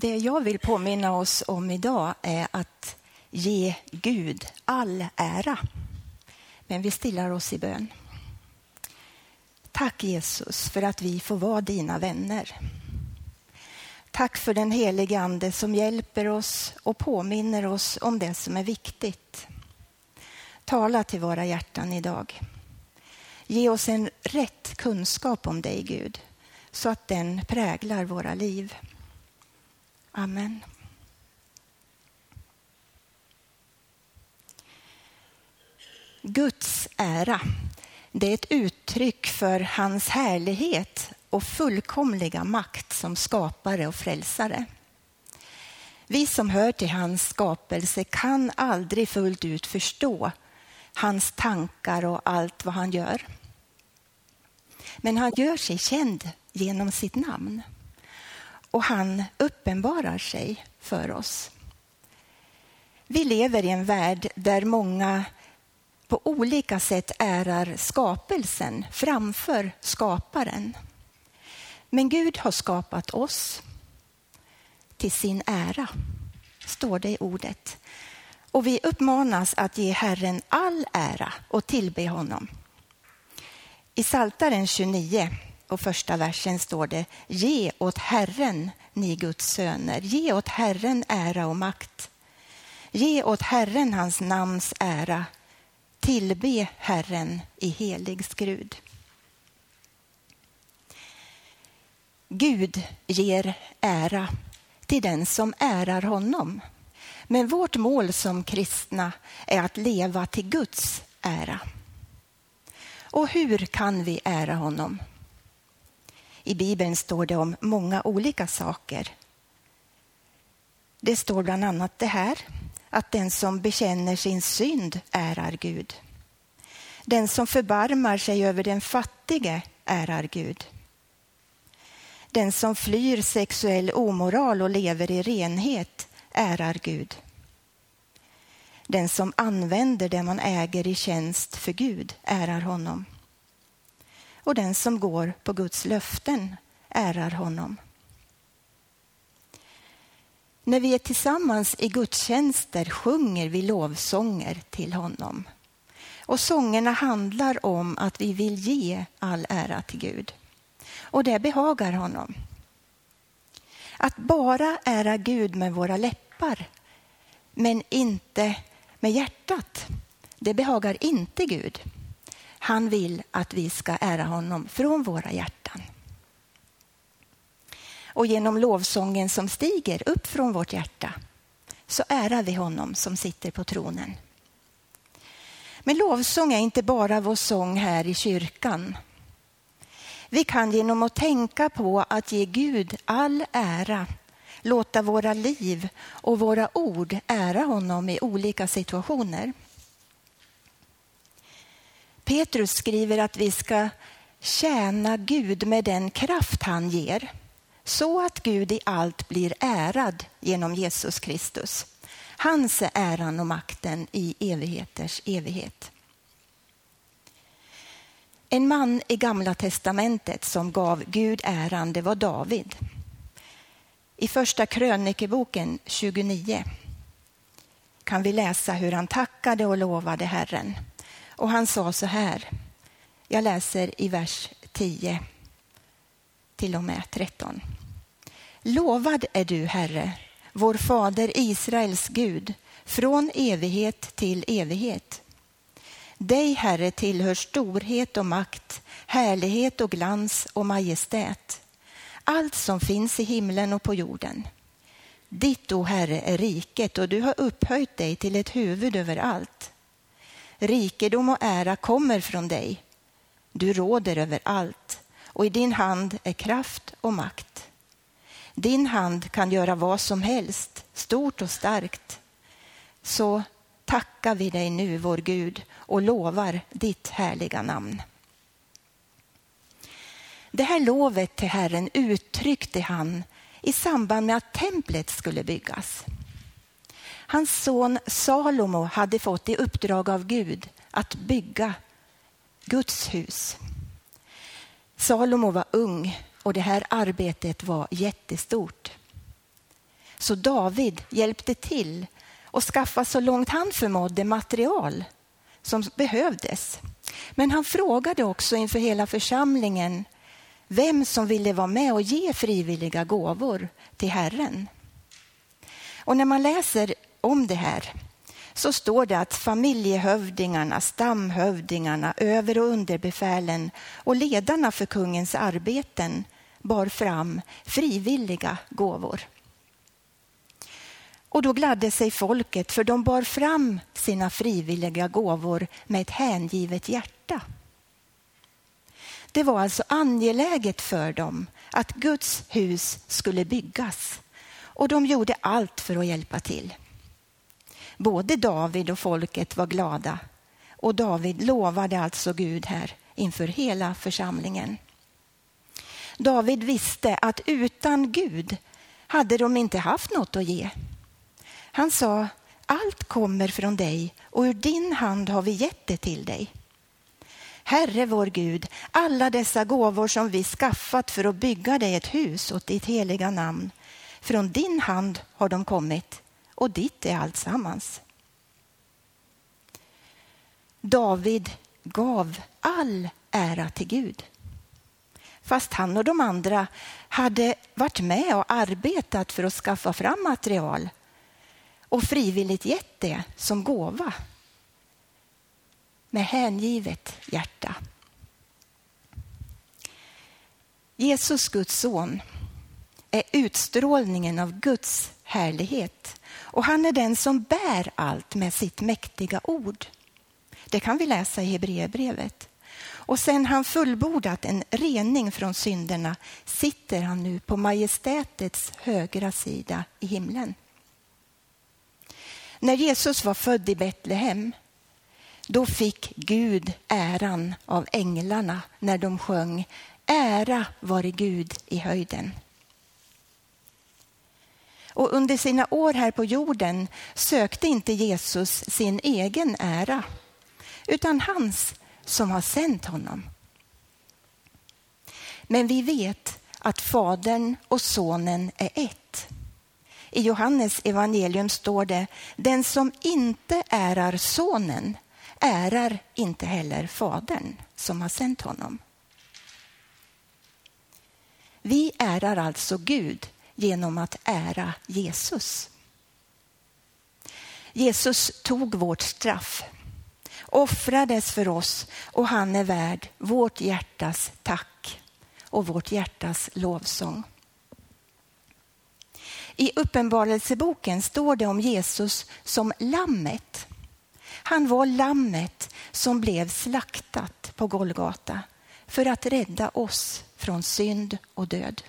Det jag vill påminna oss om idag är att ge Gud all ära. Men vi stillar oss i bön. Tack Jesus för att vi får vara dina vänner. Tack för den helige Ande som hjälper oss och påminner oss om det som är viktigt. Tala till våra hjärtan idag. Ge oss en rätt kunskap om dig, Gud, så att den präglar våra liv. Amen. Guds ära, det är ett uttryck för hans härlighet och fullkomliga makt som skapare och frälsare. Vi som hör till hans skapelse kan aldrig fullt ut förstå hans tankar och allt vad han gör. Men han gör sig känd genom sitt namn och han uppenbarar sig för oss. Vi lever i en värld där många på olika sätt ärar skapelsen framför skaparen. Men Gud har skapat oss till sin ära, står det i ordet. Och vi uppmanas att ge Herren all ära och tillbe honom. I Saltaren 29 och första versen står det Ge åt Herren, ni Guds söner, ge åt Herren ära och makt. Ge åt Herren hans namns ära, tillbe Herren i helig skrud. Gud ger ära till den som ärar honom. Men vårt mål som kristna är att leva till Guds ära. Och hur kan vi ära honom? I Bibeln står det om många olika saker. Det står bland annat det här, att den som bekänner sin synd ärar Gud. Den som förbarmar sig över den fattige ärar Gud. Den som flyr sexuell omoral och lever i renhet ärar Gud. Den som använder det man äger i tjänst för Gud ärar honom. Och den som går på Guds löften ärar honom. När vi är tillsammans i gudstjänster sjunger vi lovsånger till honom. Och sångerna handlar om att vi vill ge all ära till Gud. Och det behagar honom. Att bara ära Gud med våra läppar, men inte med hjärtat, det behagar inte Gud. Han vill att vi ska ära honom från våra hjärtan. Och genom lovsången som stiger upp från vårt hjärta så ärar vi honom som sitter på tronen. Men lovsång är inte bara vår sång här i kyrkan. Vi kan genom att tänka på att ge Gud all ära låta våra liv och våra ord ära honom i olika situationer. Petrus skriver att vi ska tjäna Gud med den kraft han ger så att Gud i allt blir ärad genom Jesus Kristus. Hans är äran och makten i evigheters evighet. En man i Gamla testamentet som gav Gud äran, det var David. I första krönikeboken 29 kan vi läsa hur han tackade och lovade Herren. Och han sa så här, jag läser i vers 10 till och med 13. Lovad är du, Herre, vår fader Israels Gud, från evighet till evighet. Dig, Herre, tillhör storhet och makt, härlighet och glans och majestät. Allt som finns i himlen och på jorden. Ditt, o Herre, är riket och du har upphöjt dig till ett huvud över allt. Rikedom och ära kommer från dig. Du råder över allt och i din hand är kraft och makt. Din hand kan göra vad som helst, stort och starkt. Så tackar vi dig nu, vår Gud, och lovar ditt härliga namn. Det här lovet till Herren uttryckte han i samband med att templet skulle byggas. Hans son Salomo hade fått i uppdrag av Gud att bygga Guds hus. Salomo var ung och det här arbetet var jättestort. Så David hjälpte till och skaffade så långt han förmådde material som behövdes. Men han frågade också inför hela församlingen vem som ville vara med och ge frivilliga gåvor till Herren. Och när man läser om det här så står det att familjehövdingarna, stamhövdingarna, över och underbefälen och ledarna för kungens arbeten bar fram frivilliga gåvor. Och då gladde sig folket för de bar fram sina frivilliga gåvor med ett hängivet hjärta. Det var alltså angeläget för dem att Guds hus skulle byggas och de gjorde allt för att hjälpa till. Både David och folket var glada och David lovade alltså Gud här inför hela församlingen. David visste att utan Gud hade de inte haft något att ge. Han sa, allt kommer från dig och ur din hand har vi gett det till dig. Herre vår Gud, alla dessa gåvor som vi skaffat för att bygga dig ett hus åt ditt heliga namn, från din hand har de kommit och ditt är alltsammans. David gav all ära till Gud. Fast han och de andra hade varit med och arbetat för att skaffa fram material och frivilligt gett det som gåva med hängivet hjärta. Jesus, Guds son, är utstrålningen av Guds härlighet och han är den som bär allt med sitt mäktiga ord. Det kan vi läsa i Hebreerbrevet. Och sen han fullbordat en rening från synderna sitter han nu på majestätets högra sida i himlen. När Jesus var född i Betlehem då fick Gud äran av änglarna när de sjöng Ära vare Gud i höjden. Och under sina år här på jorden sökte inte Jesus sin egen ära utan hans som har sänt honom. Men vi vet att Fadern och Sonen är ett. I Johannes evangelium står det, den som inte ärar Sonen ärar inte heller Fadern som har sänt honom. Vi ärar alltså Gud genom att ära Jesus. Jesus tog vårt straff, offrades för oss och han är värd vårt hjärtas tack och vårt hjärtas lovsång. I Uppenbarelseboken står det om Jesus som lammet. Han var lammet som blev slaktat på Golgata för att rädda oss från synd och död.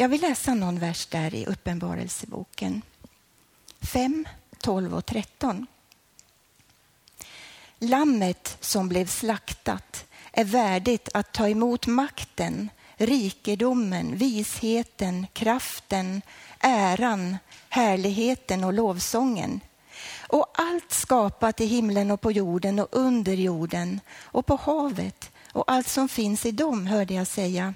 Jag vill läsa någon vers där i Uppenbarelseboken. 5, 12 och 13. Lammet som blev slaktat är värdigt att ta emot makten, rikedomen, visheten, kraften, äran, härligheten och lovsången. Och allt skapat i himlen och på jorden och under jorden och på havet och allt som finns i dem, hörde jag säga.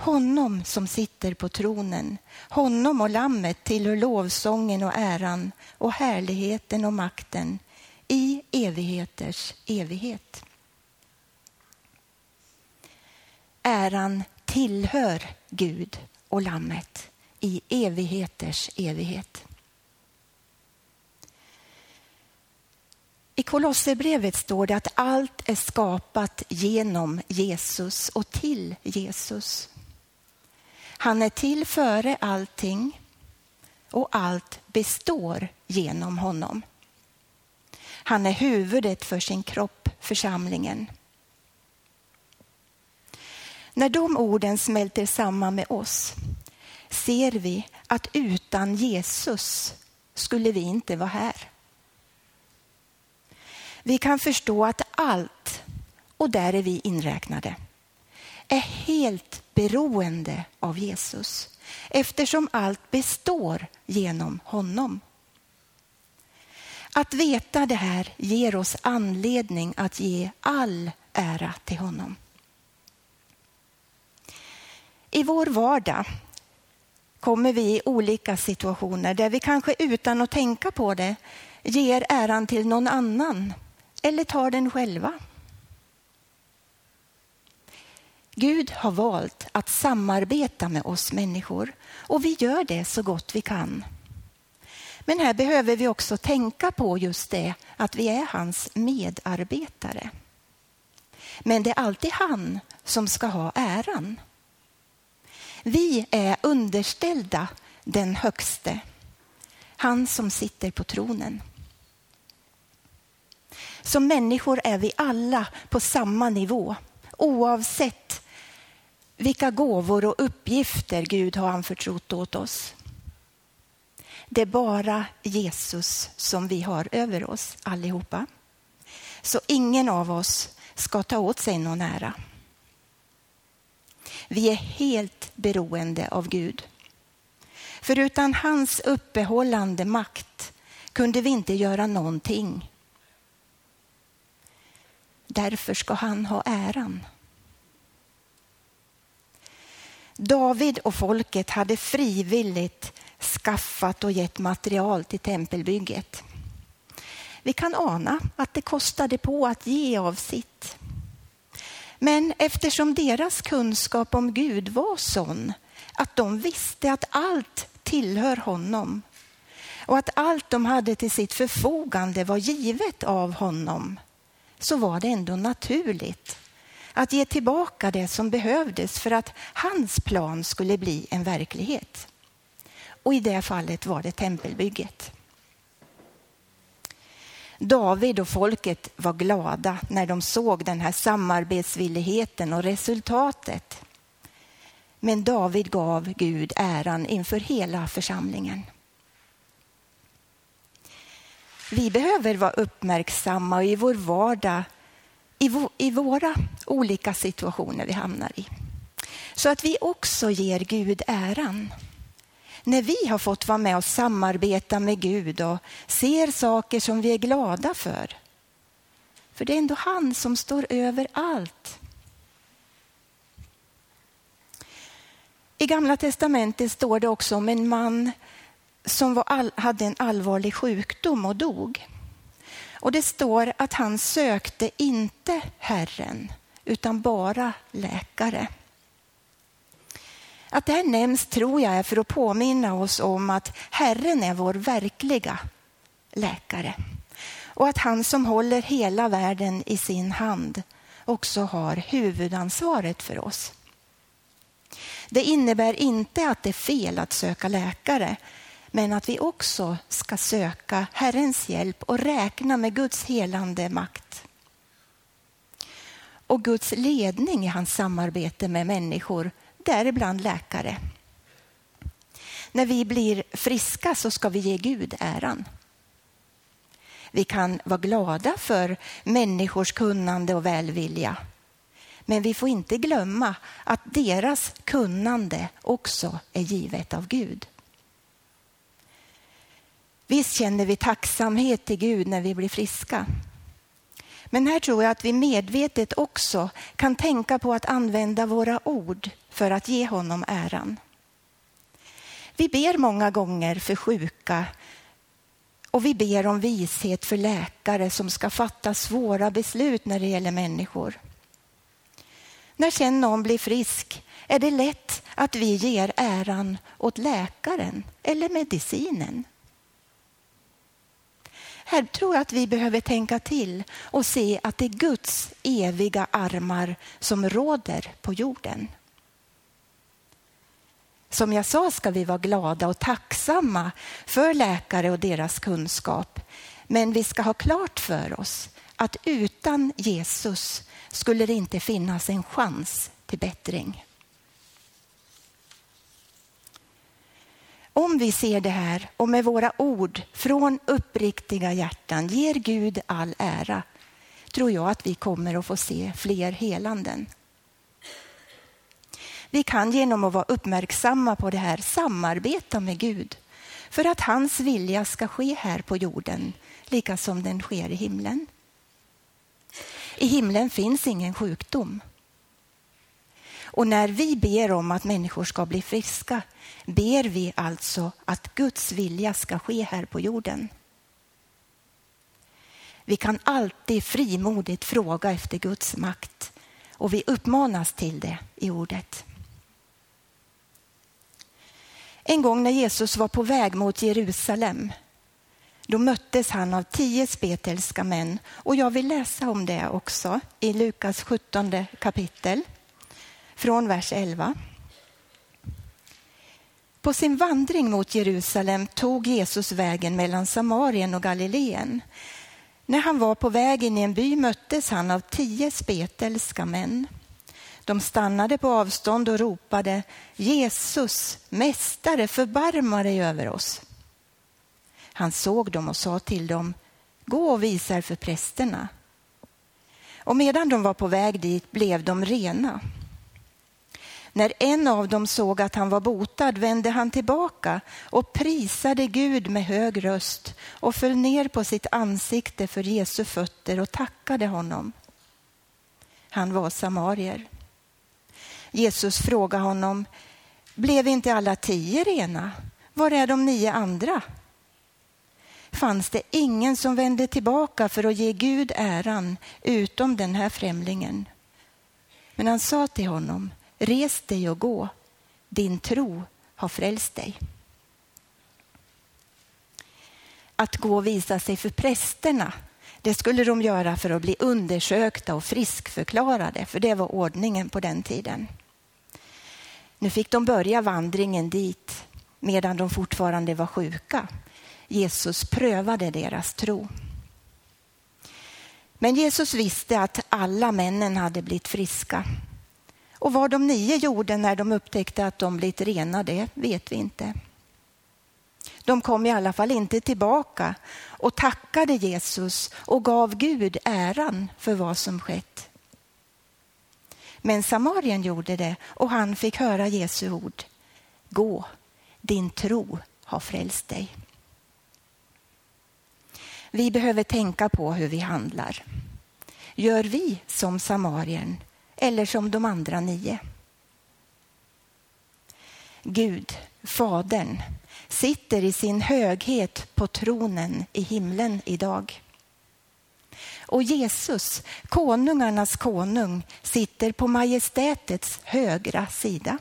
Honom som sitter på tronen, honom och lammet tillhör lovsången och äran och härligheten och makten i evigheters evighet. Äran tillhör Gud och lammet i evigheters evighet. I Kolosserbrevet står det att allt är skapat genom Jesus och till Jesus. Han är till före allting och allt består genom honom. Han är huvudet för sin kropp, församlingen. När de orden smälter samman med oss ser vi att utan Jesus skulle vi inte vara här. Vi kan förstå att allt, och där är vi inräknade, är helt beroende av Jesus eftersom allt består genom honom. Att veta det här ger oss anledning att ge all ära till honom. I vår vardag kommer vi i olika situationer där vi kanske utan att tänka på det ger äran till någon annan eller tar den själva. Gud har valt att samarbeta med oss människor och vi gör det så gott vi kan. Men här behöver vi också tänka på just det att vi är hans medarbetare. Men det är alltid han som ska ha äran. Vi är underställda den högste, han som sitter på tronen. Som människor är vi alla på samma nivå oavsett vilka gåvor och uppgifter Gud har anförtrott åt oss. Det är bara Jesus som vi har över oss allihopa. Så ingen av oss ska ta åt sig någon ära. Vi är helt beroende av Gud. För utan hans uppehållande makt kunde vi inte göra någonting. Därför ska han ha äran. David och folket hade frivilligt skaffat och gett material till tempelbygget. Vi kan ana att det kostade på att ge av sitt. Men eftersom deras kunskap om Gud var sån att de visste att allt tillhör honom och att allt de hade till sitt förfogande var givet av honom så var det ändå naturligt att ge tillbaka det som behövdes för att hans plan skulle bli en verklighet. Och i det fallet var det tempelbygget. David och folket var glada när de såg den här samarbetsvilligheten och resultatet. Men David gav Gud äran inför hela församlingen. Vi behöver vara uppmärksamma i vår vardag i, våra olika situationer vi hamnar i. Så att vi också ger Gud äran när vi har fått vara med och samarbeta med Gud och ser saker som vi är glada för. För det är ändå han som står över allt. I Gamla testamentet står det också om en man som all, hade en allvarlig sjukdom och dog. Och det står att han sökte inte Herren utan bara läkare. Att det här nämns tror jag är för att påminna oss om att Herren är vår verkliga läkare och att han som håller hela världen i sin hand också har huvudansvaret för oss. Det innebär inte att det är fel att söka läkare men att vi också ska söka Herrens hjälp och räkna med Guds helande makt. Och Guds ledning i hans samarbete med människor däribland läkare. När vi blir friska så ska vi ge Gud äran. Vi kan vara glada för människors kunnande och välvilja. Men vi får inte glömma att deras kunnande också är givet av Gud. Visst känner vi tacksamhet till Gud när vi blir friska. Men här tror jag att vi medvetet också kan tänka på att använda våra ord för att ge honom äran. Vi ber många gånger för sjuka och vi ber om vishet för läkare som ska fatta svåra beslut när det gäller människor. När sen någon blir frisk är det lätt att vi ger äran åt läkaren eller medicinen. Här tror jag att vi behöver tänka till och se att det är Guds eviga armar som råder på jorden. Som jag sa ska vi vara glada och tacksamma för läkare och deras kunskap. Men vi ska ha klart för oss att utan Jesus skulle det inte finnas en chans till bättring. Om vi ser det här och med våra ord från uppriktiga hjärtan ger Gud all ära tror jag att vi kommer att få se fler helanden. Vi kan genom att vara uppmärksamma på det här samarbeta med Gud för att hans vilja ska ske här på jorden, lika som den sker i himlen. I himlen finns ingen sjukdom. Och när vi ber om att människor ska bli friska ber vi alltså att Guds vilja ska ske här på jorden. Vi kan alltid frimodigt fråga efter Guds makt och vi uppmanas till det i ordet. En gång när Jesus var på väg mot Jerusalem då möttes han av tio spetälska män och jag vill läsa om det också i Lukas 17 kapitel från vers 11. På sin vandring mot Jerusalem tog Jesus vägen mellan Samarien och Galileen. När han var på väg in i en by möttes han av tio spetälska män. De stannade på avstånd och ropade Jesus, mästare, förbarma dig över oss. Han såg dem och sa till dem, gå och visa er för prästerna. Och medan de var på väg dit blev de rena. När en av dem såg att han var botad vände han tillbaka och prisade Gud med hög röst och föll ner på sitt ansikte för Jesu fötter och tackade honom. Han var samarier. Jesus frågade honom, blev inte alla tio rena? Var är de nio andra? Fanns det ingen som vände tillbaka för att ge Gud äran utom den här främlingen? Men han sa till honom, res dig och gå, din tro har frälst dig. Att gå och visa sig för prästerna, det skulle de göra för att bli undersökta och friskförklarade, för det var ordningen på den tiden. Nu fick de börja vandringen dit medan de fortfarande var sjuka. Jesus prövade deras tro. Men Jesus visste att alla männen hade blivit friska. Och vad de nio gjorde när de upptäckte att de blivit rena, det vet vi inte. De kom i alla fall inte tillbaka och tackade Jesus och gav Gud äran för vad som skett. Men Samarien gjorde det och han fick höra Jesu ord. Gå, din tro har frälst dig. Vi behöver tänka på hur vi handlar. Gör vi som Samarien eller som de andra nio? Gud, Fadern, sitter i sin höghet på tronen i himlen idag. Och Jesus, konungarnas konung, sitter på majestätets högra sida.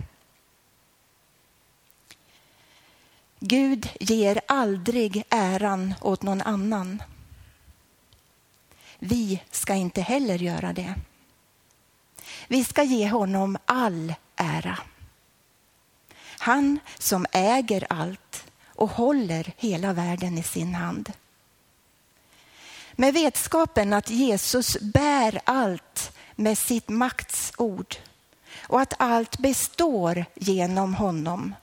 Gud ger aldrig äran åt någon annan. Vi ska inte heller göra det. Vi ska ge honom all ära. Han som äger allt och håller hela världen i sin hand. Med vetskapen att Jesus bär allt med sitt maktsord och att allt består genom honom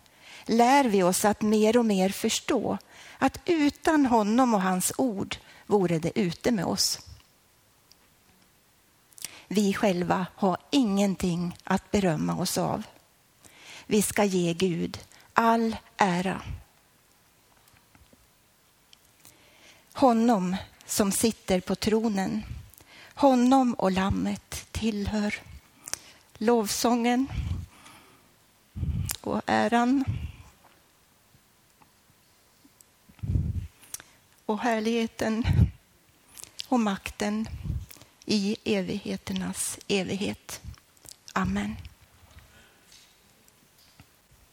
lär vi oss att mer och mer förstå att utan honom och hans ord vore det ute med oss. Vi själva har ingenting att berömma oss av. Vi ska ge Gud all ära. Honom som sitter på tronen, honom och lammet tillhör lovsången och äran och härligheten och makten i evigheternas evighet. Amen.